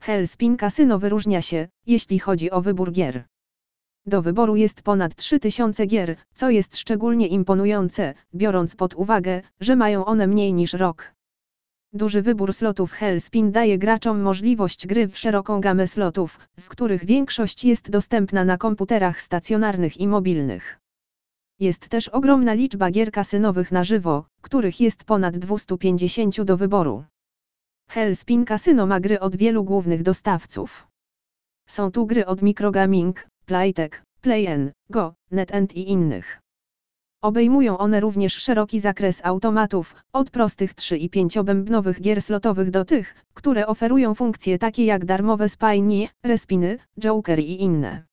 Hellspin Casino wyróżnia się, jeśli chodzi o wybór gier. Do wyboru jest ponad 3000 gier, co jest szczególnie imponujące, biorąc pod uwagę, że mają one mniej niż rok. Duży wybór slotów Hellspin daje graczom możliwość gry w szeroką gamę slotów, z których większość jest dostępna na komputerach stacjonarnych i mobilnych. Jest też ogromna liczba gier kasynowych na żywo, których jest ponad 250 do wyboru. Hellspin Casino ma gry od wielu głównych dostawców. Są tu gry od Microgaming, Playtech, PlayN, Go, NetEnt i innych. Obejmują one również szeroki zakres automatów, od prostych 3 i 5-bębnowych gier slotowych do tych, które oferują funkcje takie jak darmowe spajnie, respiny, joker i inne.